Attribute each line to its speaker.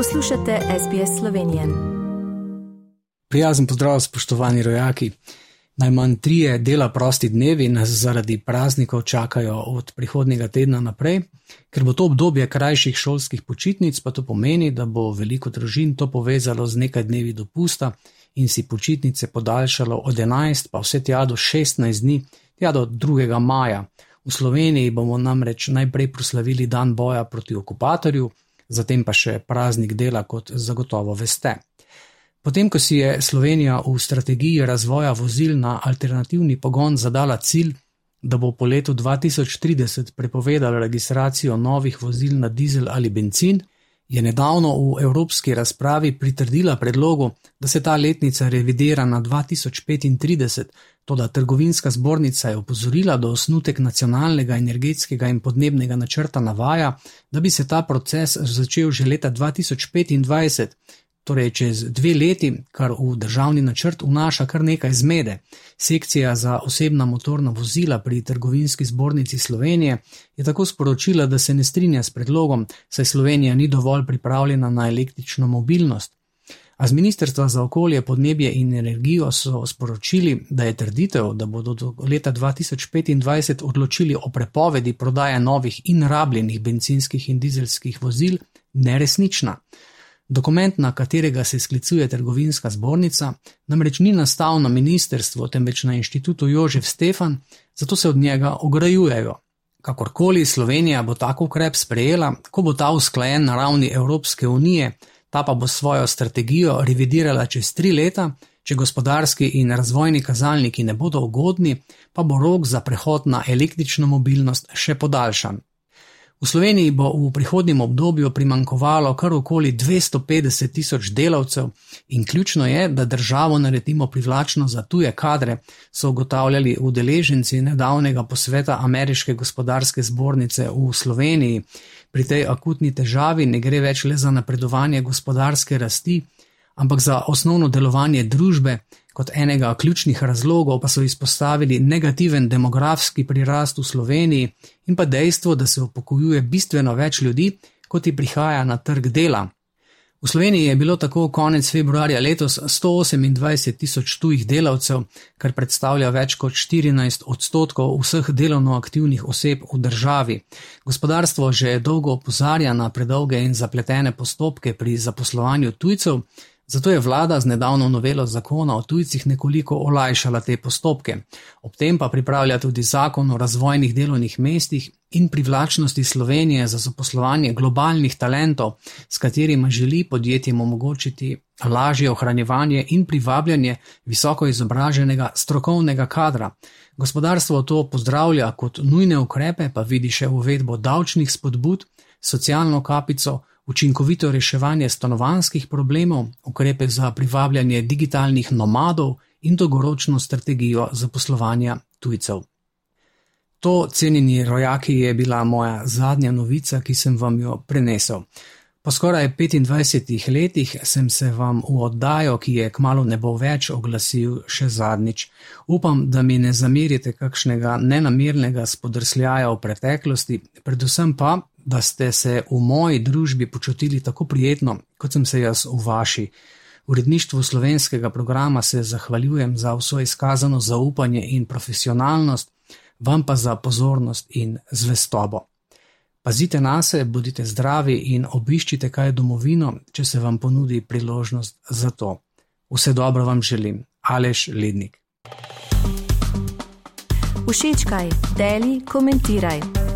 Speaker 1: Poslušate SBS Slovenije.
Speaker 2: Prijazen pozdrav, spoštovani rojaki. Najmanj trije dela prosti dnevi nas zaradi praznikov čakajo od prihodnjega tedna naprej, ker bo to obdobje krajših šolskih počitnic, pa to pomeni, da bo veliko družin to povezalo z nekaj dnevi dopusta in si počitnice podaljšalo od 11 pa vse tja do 16 dni, tja do 2. maja. V Sloveniji bomo namreč najprej proslavili dan boja proti okupatorju, zatem pa še praznik dela, kot zagotovo veste. Potem, ko si je Slovenija v strategiji razvoja vozil na alternativni pogon zadala cilj, da bo po letu 2030 prepovedala registracijo novih vozil na dizel ali benzin, je nedavno v evropski razpravi pritrdila predlogu, da se ta letnica revidira na 2035, toda trgovinska zbornica je opozorila, da osnutek nacionalnega energetskega in podnebnega načrta navaja, da bi se ta proces začel že leta 2025, torej čez dve leti, kar v državni načrt vnaša kar nekaj zmede. Sekcija za osebna motorna vozila pri trgovinski zbornici Slovenije je tako sporočila, da se ne strinja s predlogom, saj Slovenija ni dovolj pripravljena na električno mobilnost. A z Ministrstva za okolje, podnebje in energijo so sporočili, da je trditev, da bodo do leta 2025 odločili o prepovedi prodaje novih in rabljenih benzinskih in dizelskih vozil, neresnična. Dokument, na katerega se sklicuje trgovinska zbornica, namreč ni nastal na ministrstvu, temveč na inštitutu Jožef Stefan, zato se od njega ograjujejo. Kakorkoli Slovenija bo tako ukrep sprejela, ko bo ta usklajen na ravni Evropske unije, ta pa bo svojo strategijo revidirala čez tri leta, če gospodarski in razvojni kazalniki ne bodo ugodni, pa bo rok za prehod na električno mobilnost še podaljšan. V Sloveniji bo v prihodnjem obdobju primankovalo kar okoli 250 tisoč delavcev in ključno je, da državo naredimo privlačno za tuje kadre, so ugotavljali udeleženci nedavnega posveta Ameriške gospodarske zbornice v Sloveniji. Pri tej akutni težavi ne gre več le za napredovanje gospodarske rasti, ampak za osnovno delovanje družbe, kot enega ključnih razlogov pa so izpostavili negativen demografski prirast v Sloveniji in pa dejstvo, da se upokojuje bistveno več ljudi, kot jih prihaja na trg dela. V Sloveniji je bilo tako konec februarja letos 128 tisoč tujih delavcev, kar predstavlja več kot 14 odstotkov vseh delovno aktivnih oseb v državi. Gospodarstvo že dolgo opozarja na predolge in zapletene postopke pri zaposlovanju tujcev, Zato je vlada z nedavno novelo zakona o tujcih nekoliko olajšala te postopke. Ob tem pa pripravlja tudi zakon o razvojnih delovnih mestih in privlačnosti Slovenije za zaposlovanje globalnih talentov, s katerima želi podjetjem omogočiti lažje ohranjevanje in privabljanje visoko izobraženega strokovnega kadra. Gospodarstvo to pozdravlja kot nujne ukrepe, pa vidi še uvedbo davčnih spodbud, socialno kapico, učinkovito reševanje stanovanskih problemov, ukrepe za privabljanje digitalnih nomadov in dolgoročno strategijo zaposlovanja tujcev. To, cenjeni rojaki, je bila moja zadnja novica, ki sem vam jo prenesel. Po skoraj 25 letih sem se vam v oddajo, ki je kmalo ne bo več, oglasil še zadnjič. Upam, da mi ne zamerite kakšnega nenamernega spodrsljaja v preteklosti, predvsem pa, da ste se v moji družbi počutili tako prijetno, kot sem se jaz v vaši. Uredništvu slovenskega programa se zahvaljujem za vso izkazano zaupanje in profesionalnost, vam pa za pozornost in zvestobo. Pazite na se, bodite zdravi in obiščite kaj domovino, če se vam ponudi priložnost za to. Vse dobro vam želim, Aleš Lednik.
Speaker 1: Všečkaj, deli, komentiraj.